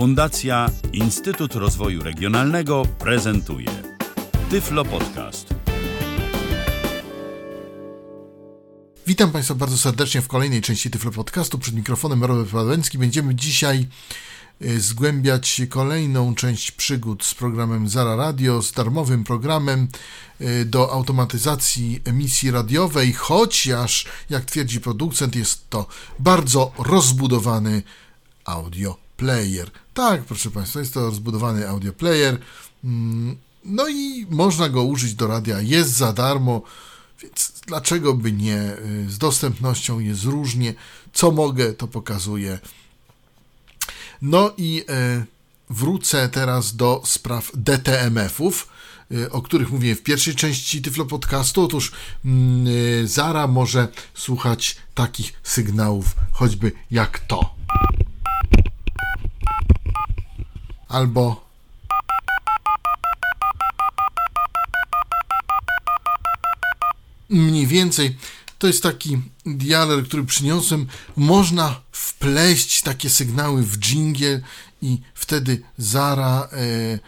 Fundacja Instytut Rozwoju Regionalnego prezentuje Tyflo Podcast. Witam Państwa bardzo serdecznie w kolejnej części Tyflo Podcastu. Przed mikrofonem Robert Pawłęcki. Będziemy dzisiaj y, zgłębiać kolejną część przygód z programem Zara Radio, z darmowym programem y, do automatyzacji emisji radiowej, chociaż, jak twierdzi producent, jest to bardzo rozbudowany audio player. Tak, proszę Państwa, jest to rozbudowany audio player. Mm, no i można go użyć do radia, jest za darmo, więc dlaczego by nie? Z dostępnością jest różnie. Co mogę, to pokazuję. No i e, wrócę teraz do spraw DTMF-ów, e, o których mówiłem w pierwszej części Tyflo Podcastu. Otóż mm, e, Zara może słuchać takich sygnałów, choćby jak to. Albo mniej więcej to jest taki dialer, który przyniosłem. Można wpleść takie sygnały w dżingiel i wtedy Zara e,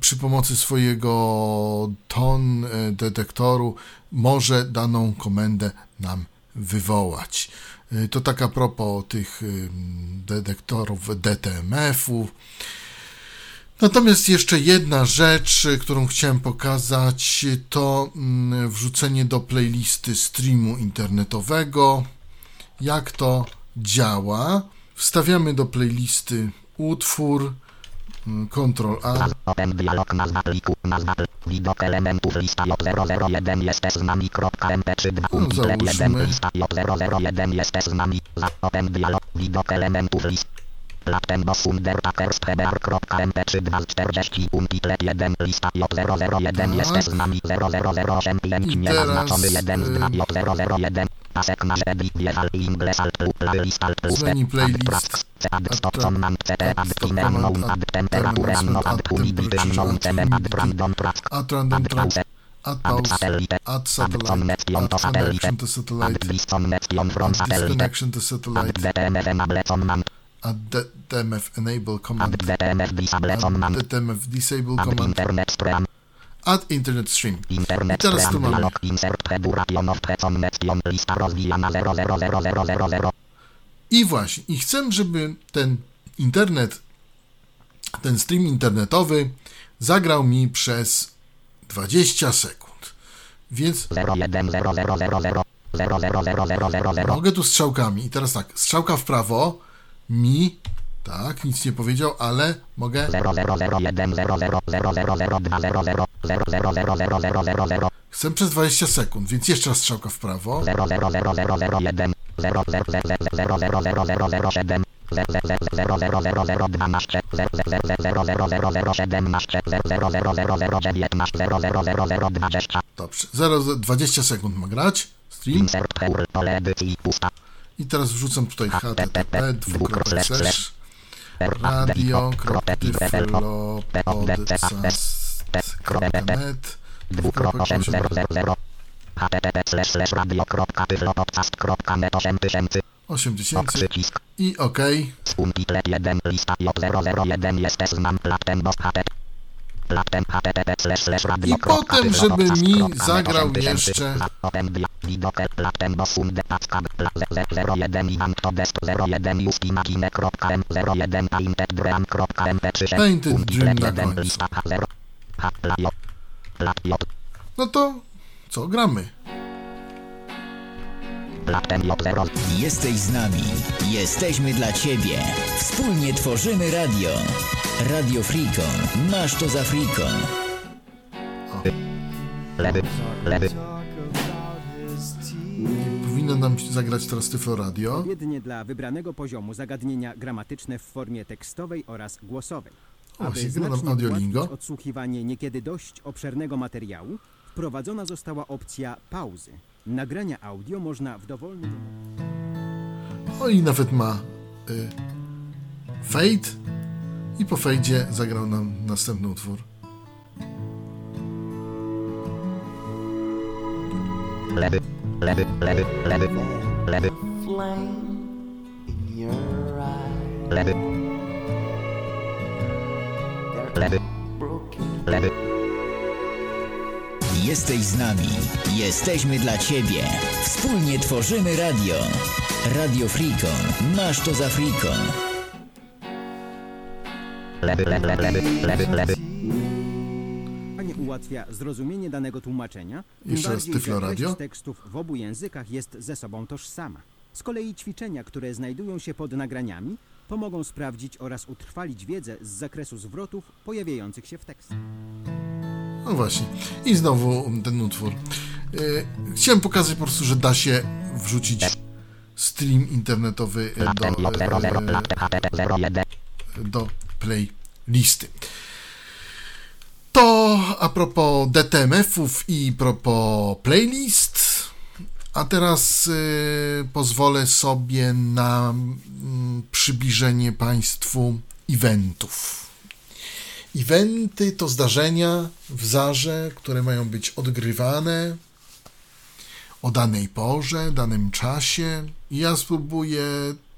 przy pomocy swojego ton e, detektoru może daną komendę nam wywołać. E, to tak a propos tych e, detektorów DTMF-u. Natomiast jeszcze jedna rzecz, którą chciałem pokazać, to mm, wrzucenie do playlisty streamu internetowego. Jak to działa? Wstawiamy do playlisty utwór, mm, Ctrl A. Open dialog nazwa pliku, nazwa widok elementów lista J001 jest z nami kropka mp3 2 No, 1 załóżmy. lista J001 jest z nami za open dialog widok elementów list Latembo Undertakers PBR.mp3 240 Umpitlet 1 lista J001 jest z nami. 0008 plemki Tak. I nie teraz, zaznaczony 1 z y, 2 J001 Pasek na żebi wjechal Ingles alt plus playlist alt Zmieni add tracks. Add stop track. command CT Add command, unknown add temperature unknown add humidity unknown cement add random tracks. Add track. pause add pause. satellite. Add satellite. connection to satellite connection to add satellite. disconnection from Add satellite. disconnection to add satellite. DTMF enable command Add DMF add command. Disable Add command DTMF disable add command. internet stream Add internet stream. I internet teraz tu mamy. dialog insert preduration of preconnection lista rozwijana 000000 I właśnie, i chcę, żeby ten internet, ten stream internetowy zagrał mi przez 20 sekund. Więc 01000000 mogę tu strzałkami. I teraz tak, strzałka w prawo mi, tak, nic nie powiedział, ale mogę 0001000020000000 Chcę przez 20 sekund, więc jeszcze raz strzałka w prawo. 000001 00000007 000012 000017 000019 Dobrze, 0, 20 sekund ma grać. Stream. Insert pole edycji pusta I teraz wrzucam tutaj http radio.tyflopodcast.net dwukropek 800 http slash slash radio.tyflopodcast.net 8000 8000 przycisk. I OK. Umpitlet 1 lista J001 jest znam platem I potem, żeby mi zagrał jeszcze Open dia widok platem boss unde packab 01 ivan to dest 01 justimagine.m 01 painted.mp3 Painted Dream na 1 końcu. lista H0 H pla J plat J No to co, gramy. Platem J0 Jesteś z nami. Jesteśmy dla Ciebie. Wspólnie tworzymy radio. Radio Frikon. Masz to za lewy Powinno nam się zagrać teraz Tyflo Radio. Odpowiednie dla wybranego poziomu zagadnienia gramatyczne w formie tekstowej oraz głosowej. O, Aby znacznie Audiolingo. ułatwić odsłuchiwanie niekiedy dość obszernego materiału, wprowadzona została opcja pauzy. Nagrania audio można w dowolnym... No i nawet ma y, fade i po fejdzie zagrał nam następny utwór. lewy, lewy, lewy, lewy, lewy, flame in your eye. lewy, lewy, lewy, Jesteś z nami. Jesteśmy dla Ciebie. Wspólnie tworzymy radio. Radio Freecon. Masz to za Freecon. lewy, lewy, lewy, lewy, lewy, lewy. Panie ułatwia zrozumienie danego tłumaczenia, tym Jeszcze raz bardziej, Tyflo że treść Radio. tekstów w obu językach jest ze sobą tożsama. Z kolei ćwiczenia, które znajdują się pod nagraniami, pomogą sprawdzić oraz utrwalić wiedzę z zakresu zwrotów pojawiających się w tekście. No właśnie. I znowu ten utwór. Yy, chciałem pokazać po prostu, że da się wrzucić stream internetowy e, do, J00, e, lat HTTP 01. do playlisty. To a propos DTMF-ów i propos playlist. A teraz y, pozwolę sobie na mm, przybliżenie Państwu eventów. Eventy to zdarzenia w zarze, które mają być odgrywane o danej porze, danym czasie. Ja spróbuję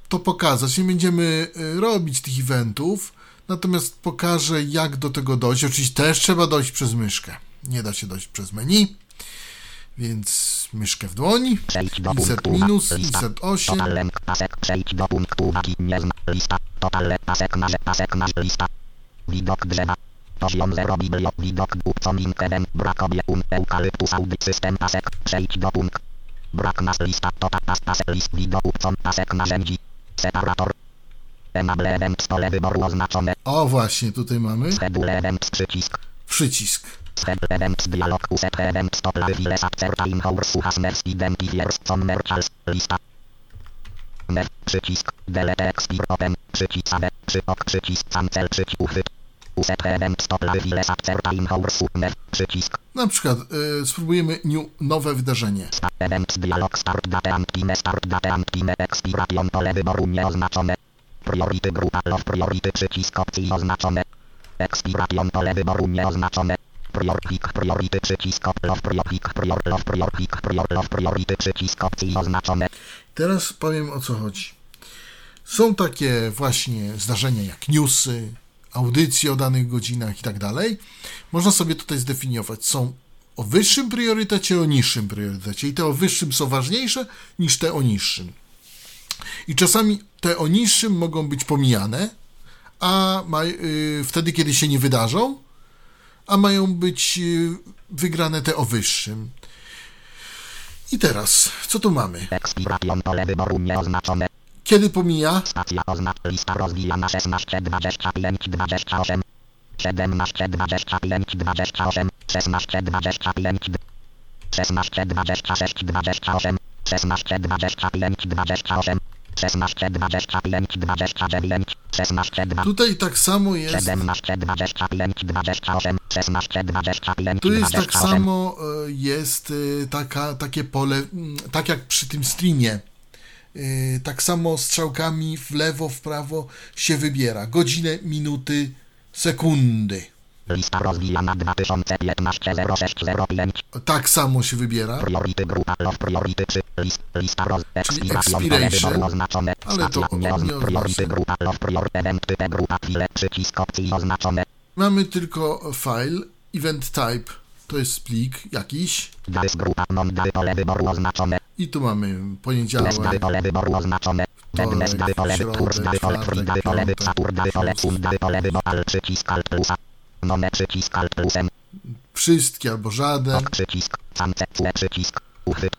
to pokazać. Nie będziemy y, robić tych eventów, natomiast pokażę, jak do tego dojść. Oczywiście też trzeba dojść przez myszkę. Nie da się dojść przez menu, więc myszkę w dłoni. Insert minus, insert 8. Total length pasek. Przejdź do punktu uwagi. Nie zna. Lista. Total length pasek masz. Pasek masz. Lista. Widok drzewa. Poziom 0 biblio. Widok bupcon inkedem. Brak obiekun. Eukalyptus audy. System pasek. Przejdź do punkt. Brak masz. Lista. Total pas. Pasek. List. Widok upcon. Pasek narzędzi. Separator. Enable event. Stole wyboru oznaczone. O, właśnie, tutaj mamy Schedule event. Przycisk. przycisk. Schedule events dialog uset event stop live files at certain hours has mercy identifiers merchals lista mer przycisk delete expire open przycisk save przyok przycisk cancel przycisk uchwyt uset event stop live files at certain hours mer przycisk. Na przykład y, spróbujemy new, nowe wydarzenie. sta event dialog start date and start date and expiration pole wyboru nieoznaczone. Priority grupa love priority przycisk opcji oznaczone expiration pole wyboru nieoznaczone. Prior click priority przycisk love prior click prior love prior click prior love priority przycisk opcji oznaczone Teraz powiem o co chodzi. Są takie właśnie zdarzenia jak newsy, audycje o danych godzinach i tak dalej. Można sobie tutaj zdefiniować. Są o wyższym priorytecie, o niższym priorytecie. I te o wyższym są ważniejsze niż te o niższym. I czasami te o niższym mogą być pomijane, a ma, y, wtedy, kiedy się nie wydarzą, a mają być y, wygrane te o wyższym. I teraz, co tu mamy? expiration pole wyboru nieoznaczone. Kiedy pomija? stacja oznacz lista rozwijana 16 25 28 17 25 28 16 25 16 26 28 16 25 28 16 25 29 16 2 Tutaj tak samo jest. 17 25 28 16 25 Tu jest tak 28 samo e, jest e, taka, takie pole, mm, tak jak przy tym streamie. E, Tak samo strzałkami w lewo, w prawo się wybiera. Godzinę, minuty, sekundy. Lista rozwijana 2015 06 05 Tak samo się wybiera. Priority grupa love priority przy list, lista roz expiration wyboru oznaczone. Ale to nie oznacza. priority grupa love prior event type grupa chwile przycisk opcji oznaczone. Mamy tylko file, event type, to jest plik jakiś. dys grupa non dary pole wyboru oznaczone. I tu mamy poniedziałek, pole wyboru oznaczone. Wednes dary pole środę, wytwórz dary pole czwartek, free dary pole wyboru al przycisk alt plusa nome przycisk alt plusem wszystkie albo żaden. ok przycisk cance cue przycisk uchwyt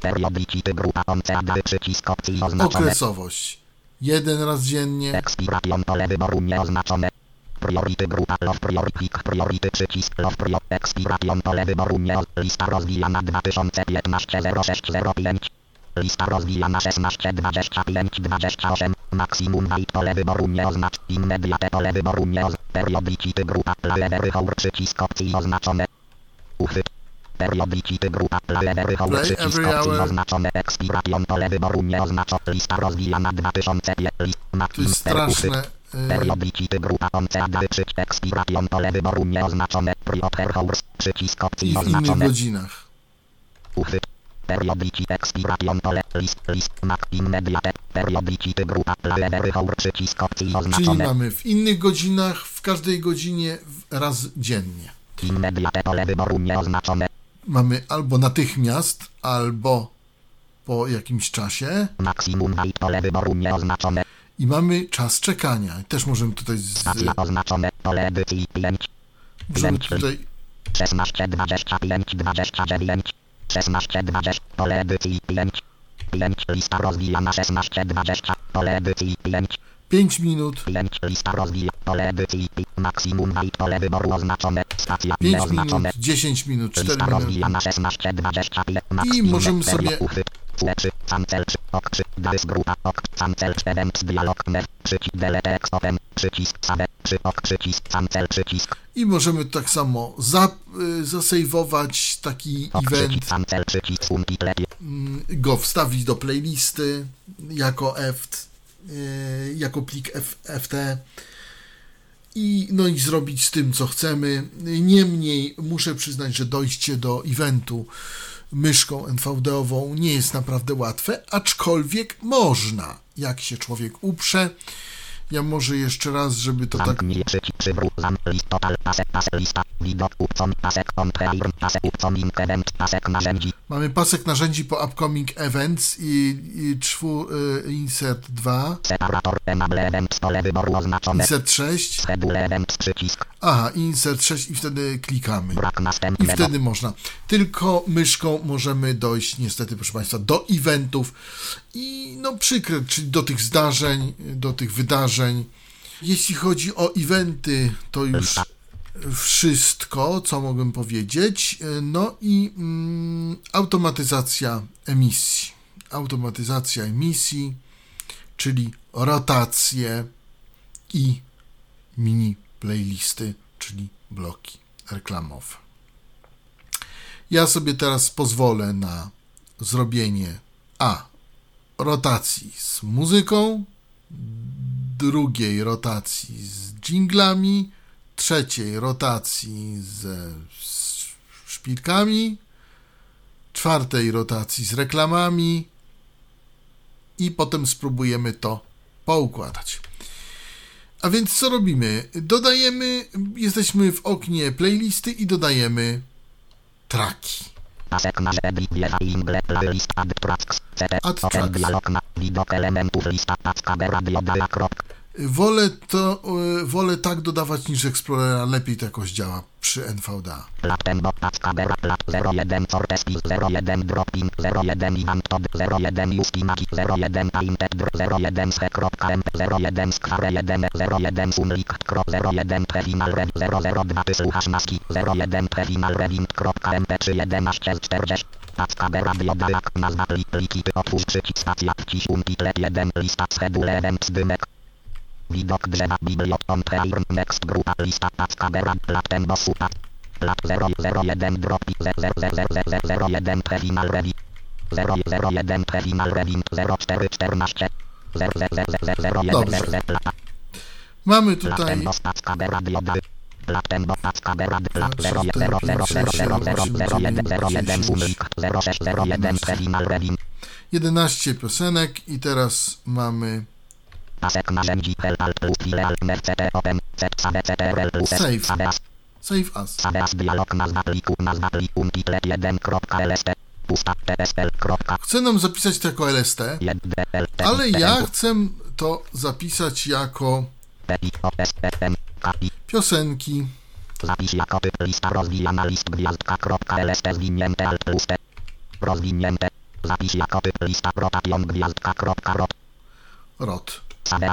periodicity grupa once przycisk opcji oznaczone Okresowość. Jeden raz dziennie. Expiration pole wyboru nieoznaczone. Priority grupa love priority click priority przycisk love prior expiration pole wyboru nie lista rozwijana 2015 0605 lista rozwijana 16 25 28 maksimum height pole wyboru nie oznacz. Immediate pole wyboru nie oznacz periodicity grupa levery hour przycisk opcji oznaczone. Uchwyt. Periodicity grupa levery hour Play przycisk opcji oznaczone. Expiration pole wyboru nie oznacza lista rozwijana 2005 list To maximum uchwyt. e, Periodicity grupa onceady przycisk expiration pole wyboru nieoznaczone Prior hours przycisk opcji I w innych oznaczone. godzinach. Uchwyt Periodici expiration pole. List, list, Mac, in mediate. Periodici ty grupa. Hour, przycisk opcji Czyli oznaczone. mamy w innych godzinach, w każdej godzinie raz dziennie. In mediate pole wyboru nieoznaczone. Mamy albo natychmiast, albo po jakimś czasie Maksimum wait pole wyboru nieoznaczone. i mamy czas czekania. Też możemy tutaj z, Stacja oznaczone. Pole edycji 5. możemy tutaj 16, 25, 29. 16, 20. Pole edycji 5. 5. Lista rozwijana 16, 20. Pole edycji 5. 5 minut, 5. Lista rozwija. Pole edycji. Maksimum pole wyboru oznaczone. Stacja 5 nieoznaczone. minut, 10 minut, 4 Lista minuty. rozwijana 16, 20. I możemy sobie-. Fleczy, cancel, ok, trzy, dys, grupa, ok, cancel, events, dialog, przycisk, delete, text, open, przycisk, save, przy, ok, przycisk, cancel, przycisk, I możemy tak samo za, y, zasejwować taki ok, event, przycisk, cancel, przycisk, mm, go wstawić do playlisty jako eft, jako plik FT i no i zrobić z tym co chcemy. Niemniej muszę przyznać, że dojście do eventu myszką NVD-ową nie jest naprawdę łatwe, aczkolwiek można, jak się człowiek uprze. Ja może jeszcze raz, żeby to tak Mamy pasek narzędzi po Upcoming Events i, i czwu, y, insert 2, separator, enable, event, pole wyboru oznaczone, insert 6, schedule, event, przycisk, aha, insert 6 i wtedy klikamy. brak I wtedy można. Tylko myszką możemy dojść niestety, proszę Państwa, do eventów i no przykre, czyli do tych zdarzeń, do tych wydarzeń. Jeśli chodzi o eventy, to już wszystko, co mogłem powiedzieć. No i mm, automatyzacja emisji. Automatyzacja emisji, czyli rotacje i mini playlisty, czyli bloki reklamowe. Ja sobie teraz pozwolę na zrobienie A. Rotacji z muzyką, drugiej rotacji z dżinglami, trzeciej rotacji ze szpilkami, czwartej rotacji z reklamami i potem spróbujemy to poukładać. A więc co robimy? Dodajemy, jesteśmy w oknie playlisty i dodajemy traki. Open, tracks. dialog, ma, widok, elementów, lista, packa, radio, krop, Wolę to, y, wolę tak dodawać niż Explorera, lepiej to jakoś działa przy NVDA. Platem bo packa bera plat 01 Fortespi 01 Dropping 01 Ivan Todd 01 Justinaki 01 Painted 01 Ske.mp 01 Square 1 01 Sumlik 01 Terminal Red 002 Ty słuchasz maski 01 Terminal Revint.mp 311 40 Packa bera biodalak nazwa plik pliki otwórz przycisk stacja wciś umpitlet 1 lista schedule event dymek Widok drzewa biblioton Trailm Next grupa lista packa bera platem bossu pat Plat 001 dropi 00001 terminal revi 001 terminal revint 0414 00001 plata Mamy tutaj Platem boss packa bera dioda Platem boss packa bera plat 000000101 sumlik 0601 terminal revint 11 piosenek i teraz mamy Pasek narzędzi Help Alt plus File Alt Mer CT Open Z Save CTRL plus Save. Saveas Save As. Saveas dialog nazwa pliku nazwa pliku umpitlet 1.lst pusta tsl. Chcę nam zapisać to jako LST, ale ja chcę to zapisać jako piosenki. Zapis jako typ lista rozwijana list gwiazdka.lst zwinięte alt plus T. Rozwinięte. Zapis jako typ lista rotation gwiazdka.rot. Rot.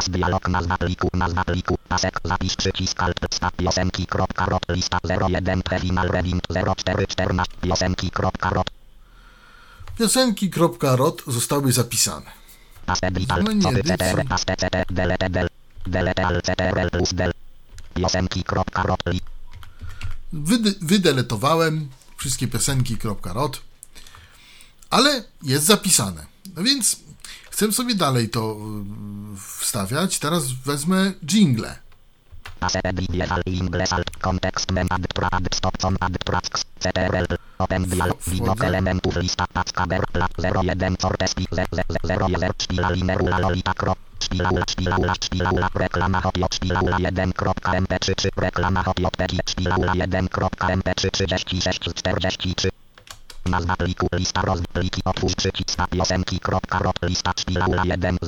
Dialog nazwa pliku nazwa pliku pasek zapis przycisk alt sta piosenki.rot lista 01 terminal revint 0414 piosenki.rot Piosenki.rot zostały zapisane. Paste vital Zmienię copy edycję. ctr paste ct delete del delete al ctrl plus del piosenki.rot li Wyde- wydeletowałem wszystkie piosenki.rot, ale jest zapisane. No więc chcę sobie dalej to y, wstawiać. Teraz wezmę jingle. Wchodzę. elementów lista Packa Ber Pla 01 Fortespi 01 Szpila Linerula Lolita Krop Szpilaula Szpilaula Szpilaula Reklama Hopiot Szpilaula 1.mp3 czy Reklama Hopiot Peki Szpilaula 1.mp3 36 43 Nazwa pliku lista rozpliki otwórz przycisk piosenki kropka rot lista szpilaula 1000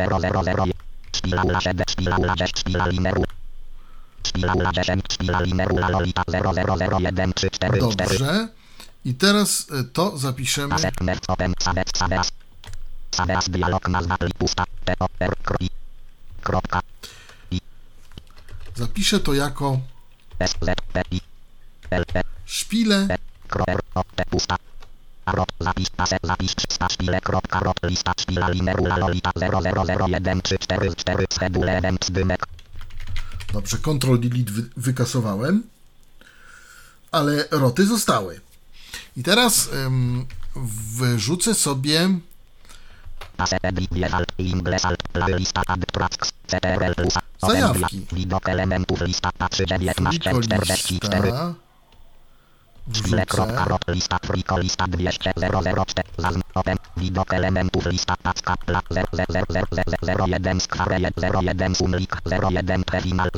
szpilaula 7 szpilaula 10 szpila lineru szpilaula 10 szpila linerula lolita 0001 3 4 4 Dobrze. I teraz y, to zapiszemy. Zapiszę to jako szpile. Rot, zapis, ase, zapis, sta, szpile, kropka, rot, lista, szpila, linerula, lolita, 0001, 3, 4, 4, schedule, event, dymek, Dobrze, Ctrl Delete wy, wykasowałem, ale roty zostały. I teraz ym, wyrzucę sobie Zajawki. widok elementów, lista, patrzy, 19, 44, Wrzucę. rot, lista, frikolista, 200, 004, zazn, open, widok elementów, lista, packa, pla, 01, skware, 01, sumlik, 01, terminal,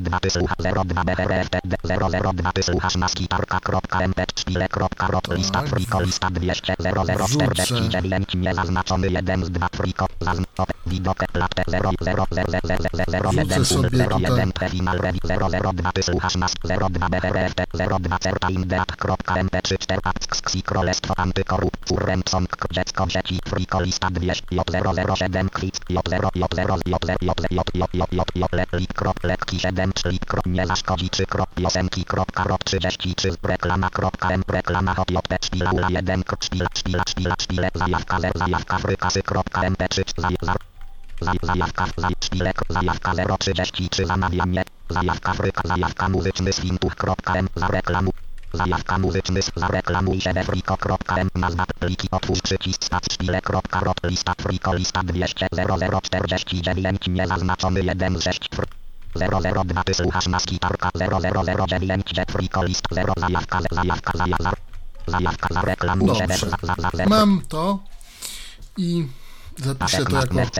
002, ty słucha, 02, BRFTD, 002, ty słuchasz maski, tarka, kropka, mp, szpile, kropka, rot, lista, Tak. frikolista, 200, 00, Wrzucę. 49, niezaznaczony, 1 z 2, friko, zazn, open, widok, plat, 0, 0, 0, 0, 0, 1, Wrzucę sobie 01, tutaj. terminal, revi, 002, ty słuchasz mask, 02, BRFT, 02, certa, indeat, kropka, mp, 3, 4, ksi, królestwo, antykorup, furrem, sąk, dziecko, dzieci, frikolista, 200, J007, klik, J0, J0, J0, J0, J, J, J, J, le, lik, krop, lekki, 7, szlik, krop, nie zaszkodzi, 3, krop, piosenki, kropka, rok, 33, reklama, kropka, m, reklama, hot, j, szpila, ula, 1, krop, szpila, szpila, szpila, szpile, zajawka, zer, zajawka, frykasy, kropka, mp, 3, zaj, zaj, zaj, zajawka, zaj, szpilek, zajawka, 033, zamawianie, zajawka, fryka, zajawka, muzyczny, swintuch, kropka, m, za reklamu, Zajawka muzyczny, zareklamuj się we friko.m, nazwa pliki, otwórz przycisk, stac, szpile, kropka, rot, lista, friko, lista 200, 0049, niezaznaczony 1 z 6, fr. 002, ty słuchasz maski, tarka, 0009, jet, friko, list, 0, zajawka, zajawka, zajawka, zajawka, zareklamuj się we, Dobrze. za, za, za, Mam to i zapiszę to jako mer,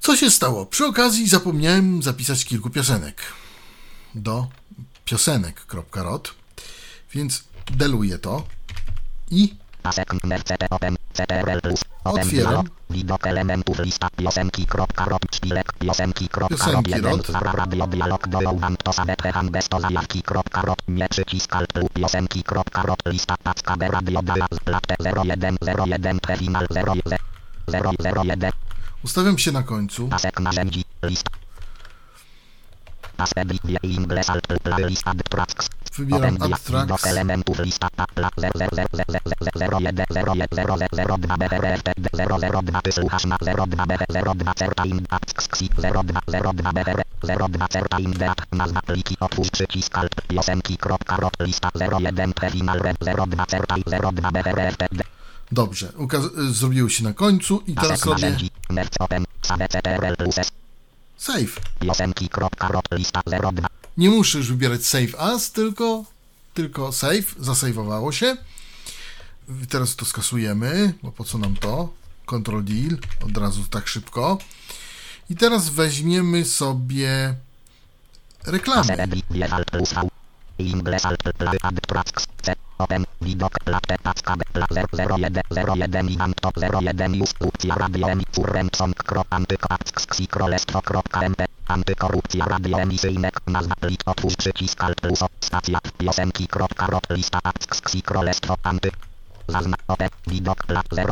Co się stało? Przy okazji zapomniałem zapisać kilku piosenek do piosenek.rot, więc deluję to i plus, Otwieram. dialog, widok elementów, lista, piosenki, kropka, rot, szpilek, piosenki, kropka, Piosenki, jeden, radio, dialog, dołączam, to sobie, precham, bez to, zajawki, kropka, rot, nie, przycisk, alt, lub, piosenki, kropka, rot, lista, packa, be, radio, dala, platę, 01, 01, terminal, 0, 0, 0, 1, ustawiam się na końcu. Pasek narzędzi, list. Pasek wie ingles alt playlist add tracks. Wybieram tracks. elementów lista pla 001 02 BRFT 002 ty słuchasz na 02 BR 02 certa in ksi 02 02 BR 02 certa in deat nazwa pliki otwórz przycisk alt piosenki kropka rot lista 01 terminal red 02 certa i 02 BRFT Dobrze, zrobiło się na końcu i teraz Pasek save CTRL plus S, save. piosenki kropka rot lista 02 Nie muszę już wybierać save as, tylko, tylko save, zasejwowało się. Teraz to skasujemy, bo po co nam to? Ctrl deal, od razu tak szybko. I teraz weźmiemy sobie reklamy. Open. Widok packa B pla 01 01 Iwan to 01 Instrukcja radio emi furrem song kro antykoacji królestwo kropka mp Antykorupcja radio emisyjnek nazwa plik otwórz przycisk alt plus stacja piosenki kropka rot lista akcji królestwo anty Zazna open widok plat 000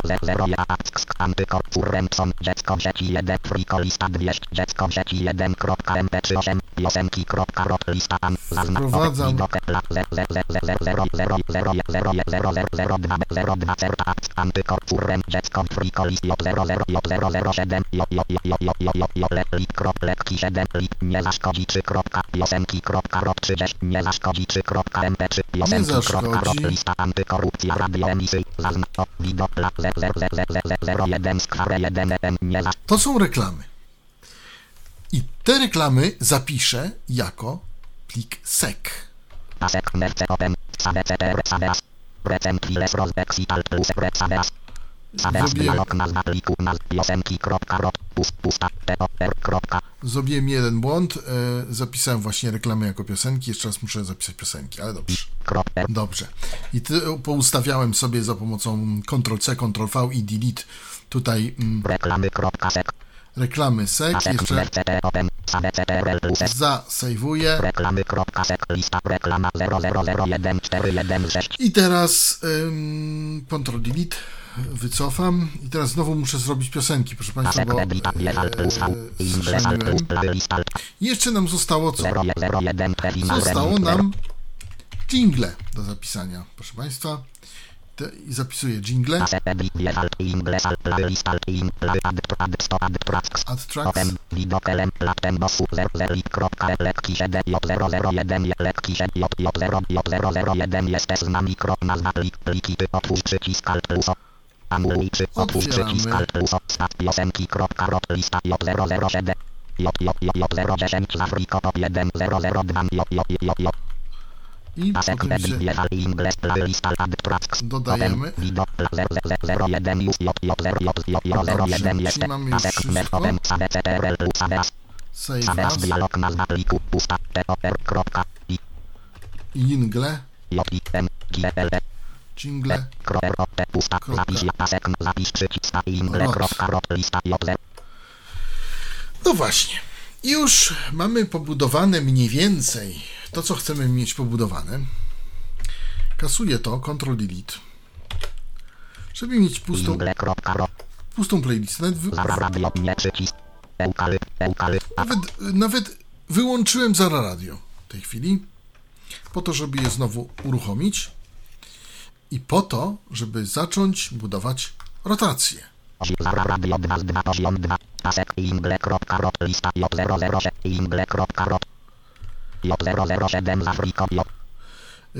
Jacek Antykor Furremson dziecko w sieci 1 Friko lista 200 dziecko w sieci 1 kropka mp38 piosenki kropka rot lista am Zazna open Wprowadzam. widok plat 000000002 certa Jacek Antykor Furrem dziecko w Friko list J00 J007 J J J J J J J J lik krop lekki 7 lik nie zaszkodzi 3 kropka piosenki kropka rot 30 nie zaszkodzi 3 kropka mp3 piosenki kropka rot lista antykorupcja radioemisy to są reklamy. I te reklamy zapiszę jako plik sec. Zrobiłem jeden błąd. E, zapisałem właśnie reklamę jako piosenki. Jeszcze raz muszę zapisać piosenki, ale dobrze. Dobrze. I ty, poustawiałem sobie za pomocą Ctrl-C, Ctrl-V i Delete tutaj mm, reklamy sek. Jeszcze zasejwuję. I teraz ym, Ctrl Delete wycofam. I teraz znowu muszę zrobić piosenki, proszę Państwa, bo e, e, Jeszcze nam zostało co? Zostało nam jingle do zapisania, proszę Państwa. I zapisuję jingle. Add tracks. Anuluj przy otwórz przycisk alt plus odstaw piosenki kropka rot lista j007 j010 z Afriko top 1 002 j j j j i oczywiście dodajemy. Mamy już wszystko. Save as. Jingle. Jingle. Kropka. No właśnie. Już mamy pobudowane mniej więcej to, co chcemy mieć pobudowane. Kasuję to, Ctrl Delete. Żeby mieć pustą, pustą playlistę. Nawet, wy, nawet, nawet wyłączyłem Zara Radio w tej chwili, po to, żeby je znowu uruchomić i po to, żeby zacząć budować rotację. Zara radio 2 z 2 poziom 2 pasek ingle kropka rot lista J 006 ingle kropka rot J 007 z Afriko J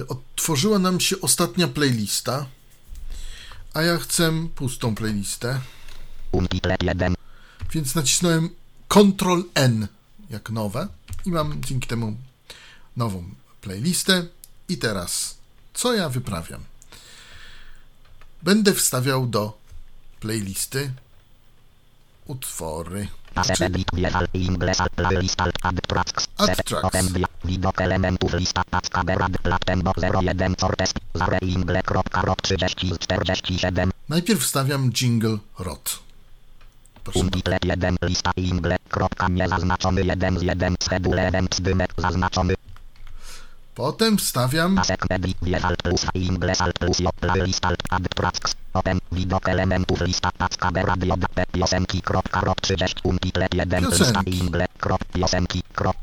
Otworzyła nam się ostatnia playlista, a ja chcę pustą playlistę. Untitled 1 Więc nacisnąłem Ctrl N jak nowe i mam dzięki temu nową playlistę. I teraz, co ja wyprawiam? Będę wstawiał do Playlisty. Utwory. Czyli Attracts. Widok elementów lista paska berad latembo 01 cortes zareingle kropka rot 30 47 Najpierw wstawiam jingle rot. Untitled 1 lista ingle kropka niezaznaczony 1 z 1 schedule event zdymek zaznaczony Potem wstawiam widok elementów lista paska radio piosenki kropka rok 30 untitled lista ingle krop piosenki krop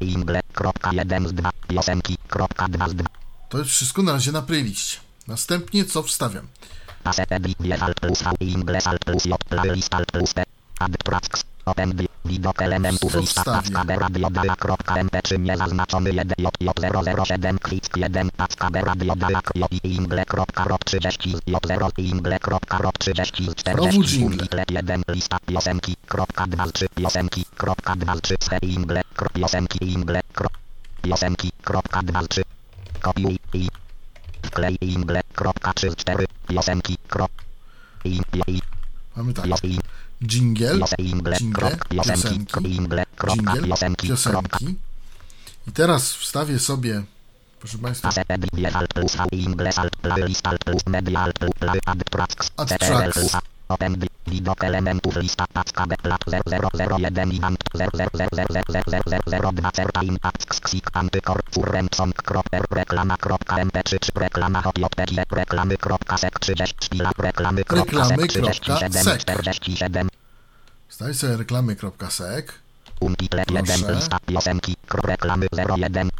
ingle kropka z piosenki kropka z To jest wszystko na razie na playliście. Następnie co wstawiam? Plus, ingle, plus, j, plus, ad, Opędy. Widok elementów lista paczka B radio nie zaznaczony 1JJ007 kwit 1 paczka B radio dalak J i ingle kropka rok 30 J0 i ingle kropka rok 30 40 ingle 1 lista piosenki kropka 2 3 piosenki kropka 2 3 se ingle krop piosenki ingle krop piosenki kropka 2 3 kopiuj i wklej ingle kropka 3 4 piosenki krop i i Mamy tak dżingiel, dżingle, piosenki, dżingiel, piosenki. I teraz wstawię sobie, proszę Państwa, Attracts. Open widok elementów lista paczka B plat 001 i ant 0000002 certa in pack ksik antykor furrensong kroper reklama kropka mp3 reklama hotjpg reklamy kropka sek 30 szpila reklamy kropka sek 37 47 Staj sobie reklamy kropka sek. Untitled 1 lista piosenki reklamy 01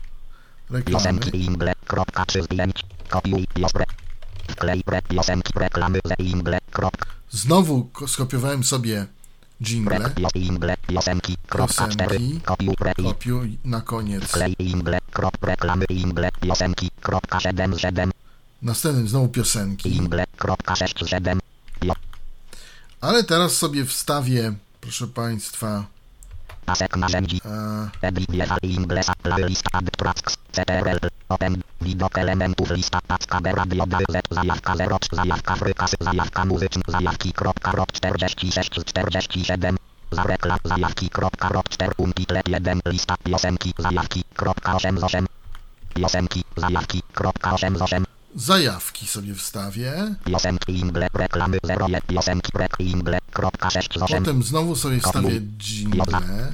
Reklamy. Piosenki ingle kropka 3 zdjęć. Kopiuj piosenki Znowu ko- skopiowałem sobie jingle. piosenki, kopiuj na koniec. wklej Ingle, krop reklamy Ingle, piosenki, kropka 7 7, Następnym znowu piosenki. Ingle, kropka 6 7, pio, Ale teraz sobie wstawię, proszę Państwa, pasek narzędzi, e, edit wiecha Inglesa, playlist add tracks, ctrl, open, widok elementów lista paczka B radio Z, zajawka 0, zajawka frykasy, zajawka muzyczna, zajawki kropka rok 46 z 47, za reklam, zajawki kropka rok 4, umpitlet 1, lista piosenki, zajawki kropka 8 z 8, piosenki, zajawki kropka 8 z 8, zajawki sobie wstawię. piosenki Ingle, reklamy 01, piosenki rek Ingle, kropka 6 z 8, Potem znowu sobie wstawię jingle.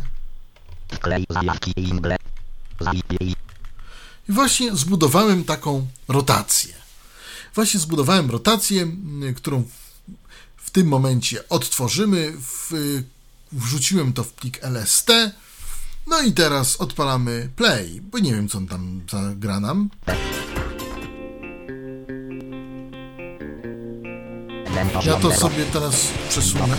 i właśnie zbudowałem taką rotację. Właśnie zbudowałem rotację, m, którą w, tym momencie odtworzymy. Wrzuciłem to w plik LST. No i teraz odpalamy play, bo nie wiem, co on tam zagra nam. Ja to sobie teraz przesunę.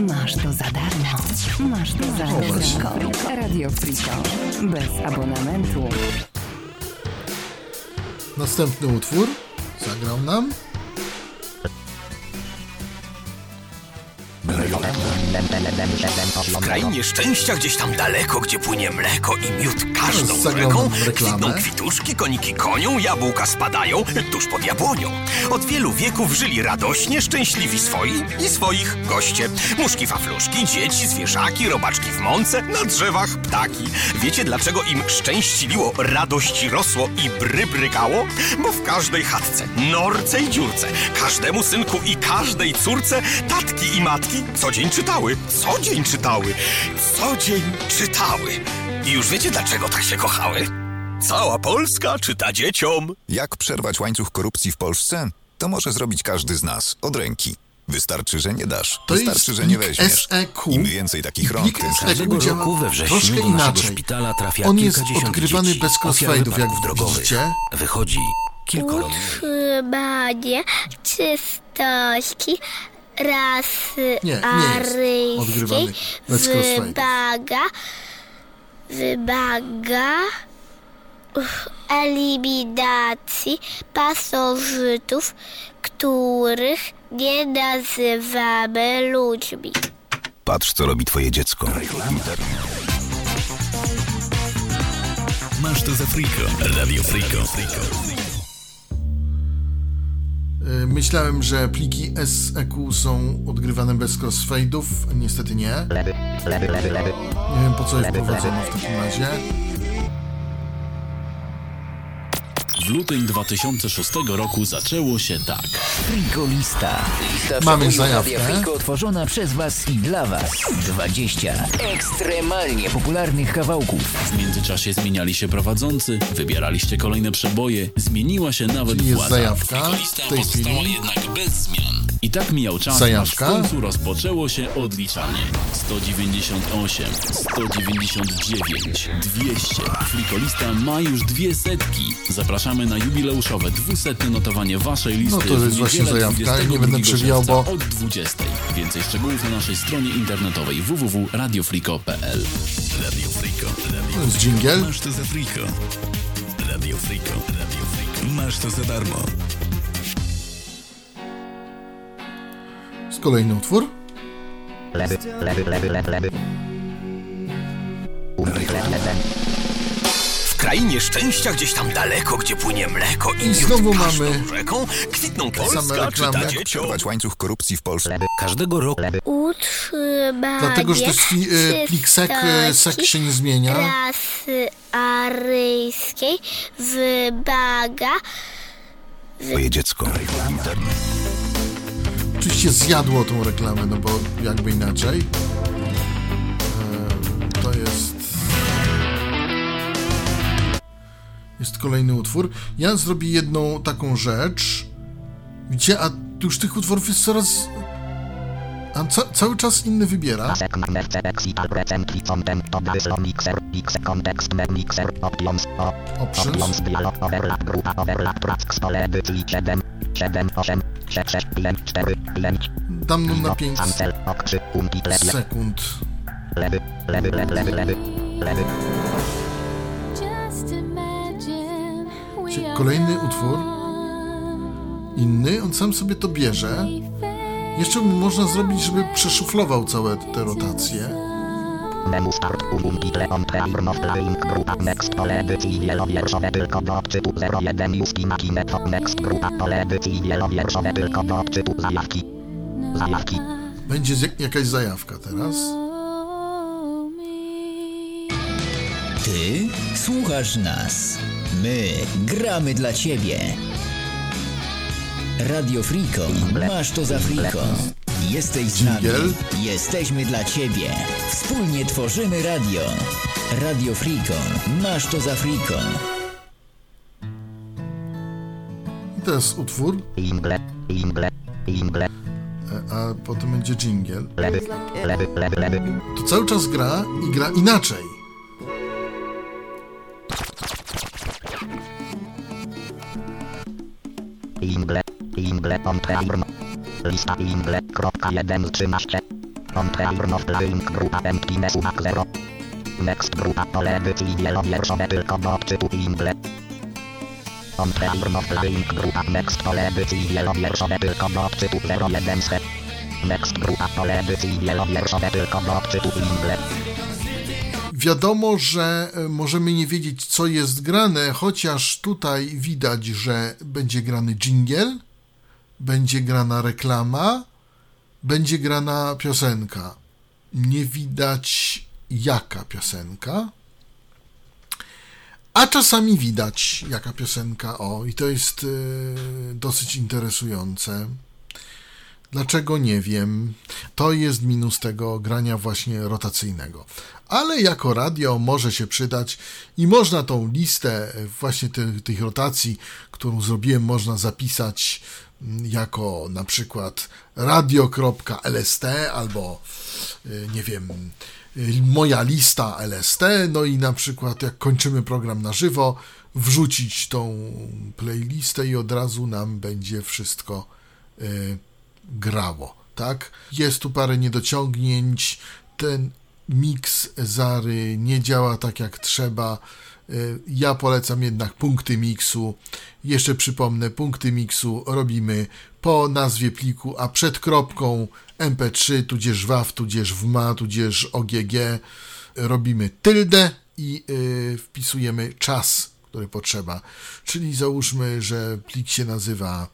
Masz to za darmo. Masz to za darmo. Radio Friko. Bez abonamentu. Następny utwór zagrał nam. W krainie szczęścia, gdzieś tam daleko, gdzie płynie mleko i miód każdą rzeką, kwitną kwituszki, koniki konią, jabłka spadają tuż pod jabłonią. Od wielu wieków żyli radośnie, szczęśliwi swoi i swoich goście. Muszki, fafluszki, dzieci, zwierzaki, robaczki w mące, na drzewach ptaki. Wiecie dlaczego im szczęściliło, radości rosło i bry brykało? Bo w każdej chatce, norce i dziurce, każdemu synku i każdej córce tatki i matki co dzień czytały, co dzień czytały, co dzień czytały. I już wiecie dlaczego tak się kochały? Cała Polska czyta dzieciom. Jak przerwać łańcuch korupcji w Polsce? To może zrobić każdy z nas, od ręki. Wystarczy, że nie dasz. To Wystarczy, jest że nie weźmiesz. SEQ. Im więcej takich rąk, tym każdego działa roku we wrześniu troszkę do naszego inaczej. szpitala trafia On jest odgrywany dzieci, bez crossfade'ów, jak drogowych. widzicie. Wychodzi kilkoro... utrzymanie czystości rasy Nie, nie aryjskiej crossfade'ów. wymaga, eliminacji pasożytów, których nie nazywamy ludźmi. Patrz, co robi twoje dziecko. Masz to za friko. Radio Friko. Y, Myślałem, że pliki SEQ są odgrywane bez crossfade'ów. Niestety nie. Nie wiem po co je wprowadzono w takim razie. W lutym 2006 roku zaczęło się tak. Friko Lista. Lista Mamy zajawkę. Friko utworzona przez Was i dla Was. 20 ekstremalnie popularnych kawałków. W międzyczasie zmieniali się prowadzący, wybieraliście kolejne przeboje, zmieniła się nawet Czyli jest władza. zajawka Lista w tej pozostała chwili. jednak bez zmian. I tak mijał czas, Zajawka. aż w końcu rozpoczęło się odliczanie. 198, 199, 200. Flikolista ma już dwie setki. Zapraszamy na jubileuszowe dwusetne notowanie waszej listy No to jest w właśnie zajawka i nie 22 będę przewijał, bo- od 20. Więcej szczegółów na naszej stronie internetowej www.radiofriko.pl Radio Friko, Radio To jest dżingiel. Masz to za friko. Radio Friko. Radio Friko. Masz to za darmo. Kolejny utwór. lewy, lewy, lewy, lewy, lewy. Umpitlet 1, W krainie szczęścia, gdzieś tam daleko, gdzie płynie mleko i, I znowu mamy rzeką, kwitną Polska, czy reklamy. ta dziecią. Przerwać łańcuch korupcji w Polsce. Każdego roku Utrzymanie Dlatego, że to jest fi- e, plik sek, e, sek się nie zmienia. rasy aryjskiej wymaga Twoje dziecko. Internet. Oczywiście zjadło tą reklamę, no bo jakby inaczej. E, To jest. Jest kolejny utwór. Ja zrobię jedną taką rzecz. Gdzie, a już tych utworów jest coraz. A ca cały czas inny wybiera. Options o Options. options dialog overlap grupa overlap tracks pole edycji 7 7 8 6 6 5 4 5 Dam mu na 5 cancel ok 3 punki lepiej sekund. lewy lewy lewy lewy lewy lewy Kolejny utwór. Inny, on sam sobie to bierze. Jeszcze można zrobić, żeby przeszuflował całe te rotacje. Menu start umum title on preirn of playing grupa next pole edycji wielowierszowe tylko do odczytu 01 Justina Kineto next grupa pole edycji wielowierszowe tylko do odczytu zajawki zajawki Będzie z- jakaś zajawka teraz. Ty słuchasz nas. My gramy dla ciebie. Radio Friko, masz to za Friko. Jesteś z nami. Jesteśmy dla ciebie. Wspólnie tworzymy radio. Radio Friko, masz to za Friko. I teraz utwór, ingle ingle ingle e, a potem będzie jingle. To cały czas gra i gra inaczej. Ingle, Ingle on. Lista Ingle, kropka 1 z 13. On preirn of playing grupa emptiness uwag 0. Next grupa pole edycji wielowierszowe tylko do odczytu Ingle. Preirn of playing grupa next pole edycji wielowierszowe tylko do odczytu 01 z Next grupa pole edycji wielowierszowe tylko do odczytu Ingle. Wiadomo, że e, możemy nie wiedzieć, co jest grane, chociaż tutaj widać, że będzie grany jingle, będzie grana reklama, będzie grana piosenka. Nie widać, jaka piosenka. A czasami widać, jaka piosenka. O, i to jest e, dosyć interesujące. Dlaczego nie wiem. To jest minus tego grania właśnie rotacyjnego. Ale jako radio może się przydać i można tą listę e, właśnie tych, tych rotacji, którą zrobiłem, można zapisać jako na przykład radio.lst albo y, nie wiem, y, moja lista LST, no i na przykład jak kończymy program na żywo, wrzucić tą playlistę i od razu nam będzie wszystko y, grało, tak? Jest tu parę niedociągnięć, ten miks Zary nie działa tak jak trzeba. Y, Ja polecam jednak punkty miksu. Jeszcze przypomnę, punkty miksu robimy po nazwie pliku, a przed kropką mp3, tudzież waw, tudzież wma, tudzież ogg robimy tyldę i y, wpisujemy czas, który potrzeba. Czyli załóżmy, że plik się nazywa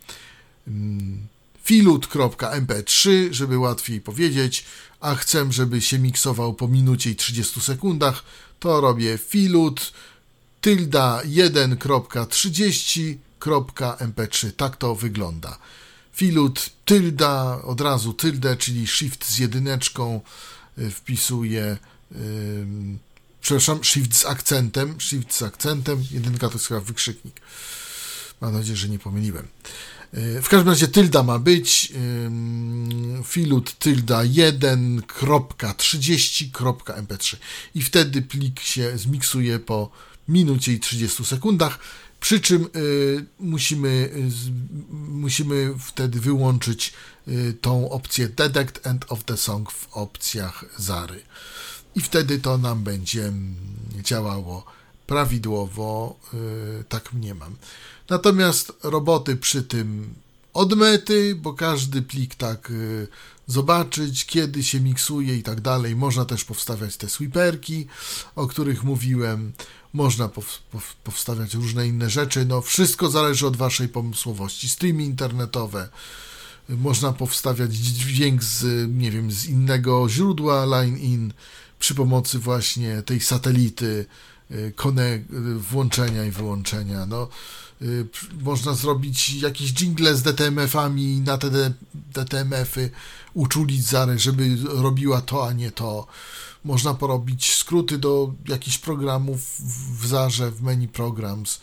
mm, filut.mp3, żeby łatwiej powiedzieć, a chcę, żeby się miksował po minucie i 30 sekundach, to robię filut tylda 1.30.mp3. Tak to wygląda. Filut tylda, od razu tyldę, czyli shift z jedyneczką y, wpisuję ym, przepraszam, shift z akcentem, shift z akcentem, jedynka to jest chyba wykrzyknik. Mam nadzieję, że nie pomyliłem. Y, W każdym razie tylda ma być ym, filut tylda 1.30.mp3 i wtedy plik się zmiksuje po minucie i 30 sekundach, przy czym y, musimy, y, musimy wtedy wyłączyć y, tą opcję Detect End of the Song w opcjach Zary. I wtedy to nam będzie mm, działało prawidłowo, y, tak mniemam. Natomiast roboty przy tym od mety, bo każdy plik tak y, zobaczyć, kiedy się miksuje i tak dalej. Można też powstawiać te sweeperki, o których mówiłem. Można pow, pow, powstawiać różne inne rzeczy. No, wszystko zależy od waszej pomysłowości. Streamy internetowe. Można powstawiać dźwięk z, nie wiem, z innego źródła line-in przy pomocy właśnie tej satelity, konek- włączenia i wyłączenia. No, y, można zrobić jakieś jingle z DTMF-ami na te DTMF-y, uczulić Zarę, żeby robiła to, a nie to. Można porobić skróty do jakichś programów w Zarze, w menu programs.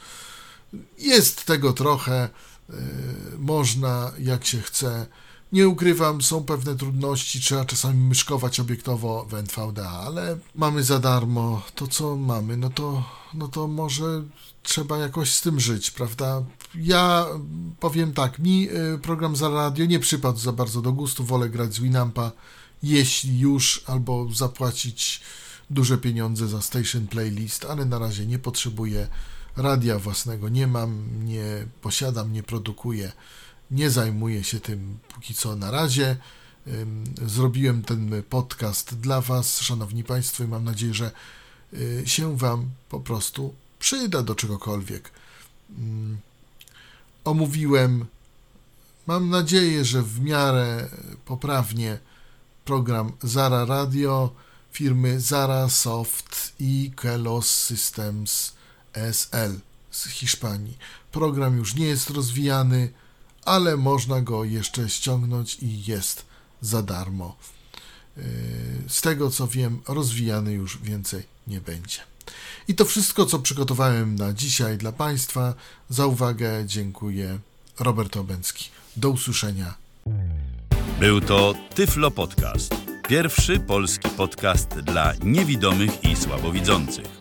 Jest tego trochę, y, można jak się chce. Nie ukrywam, są pewne trudności, trzeba czasami myszkować obiektowo w NVDA, ale mamy za darmo to, co mamy, no to, no to może trzeba jakoś z tym żyć, prawda? Ja powiem tak, mi y, program za radio nie przypadł za bardzo do gustu, wolę grać z Winampa, jeśli już, albo zapłacić duże pieniądze za station playlist, ale na razie nie potrzebuję radia własnego, nie mam, nie posiadam, nie produkuję nie zajmuję się tym póki co na razie. Zrobiłem ten podcast dla Was, Szanowni Państwo, i mam nadzieję, że y, się Wam po prostu przyda do czegokolwiek. Omówiłem, mam nadzieję, że w miarę poprawnie program Zara Radio firmy Zara Soft i Kelos Systems SL z Hiszpanii. Program już nie jest rozwijany, ale można go jeszcze ściągnąć i jest za darmo. Yy, z tego co wiem, rozwijany już więcej nie będzie. I to wszystko, co przygotowałem na dzisiaj dla Państwa. Za uwagę dziękuję. Robert Obęcki. Do usłyszenia. Był to Tyflo Podcast. Pierwszy polski podcast dla niewidomych i słabowidzących.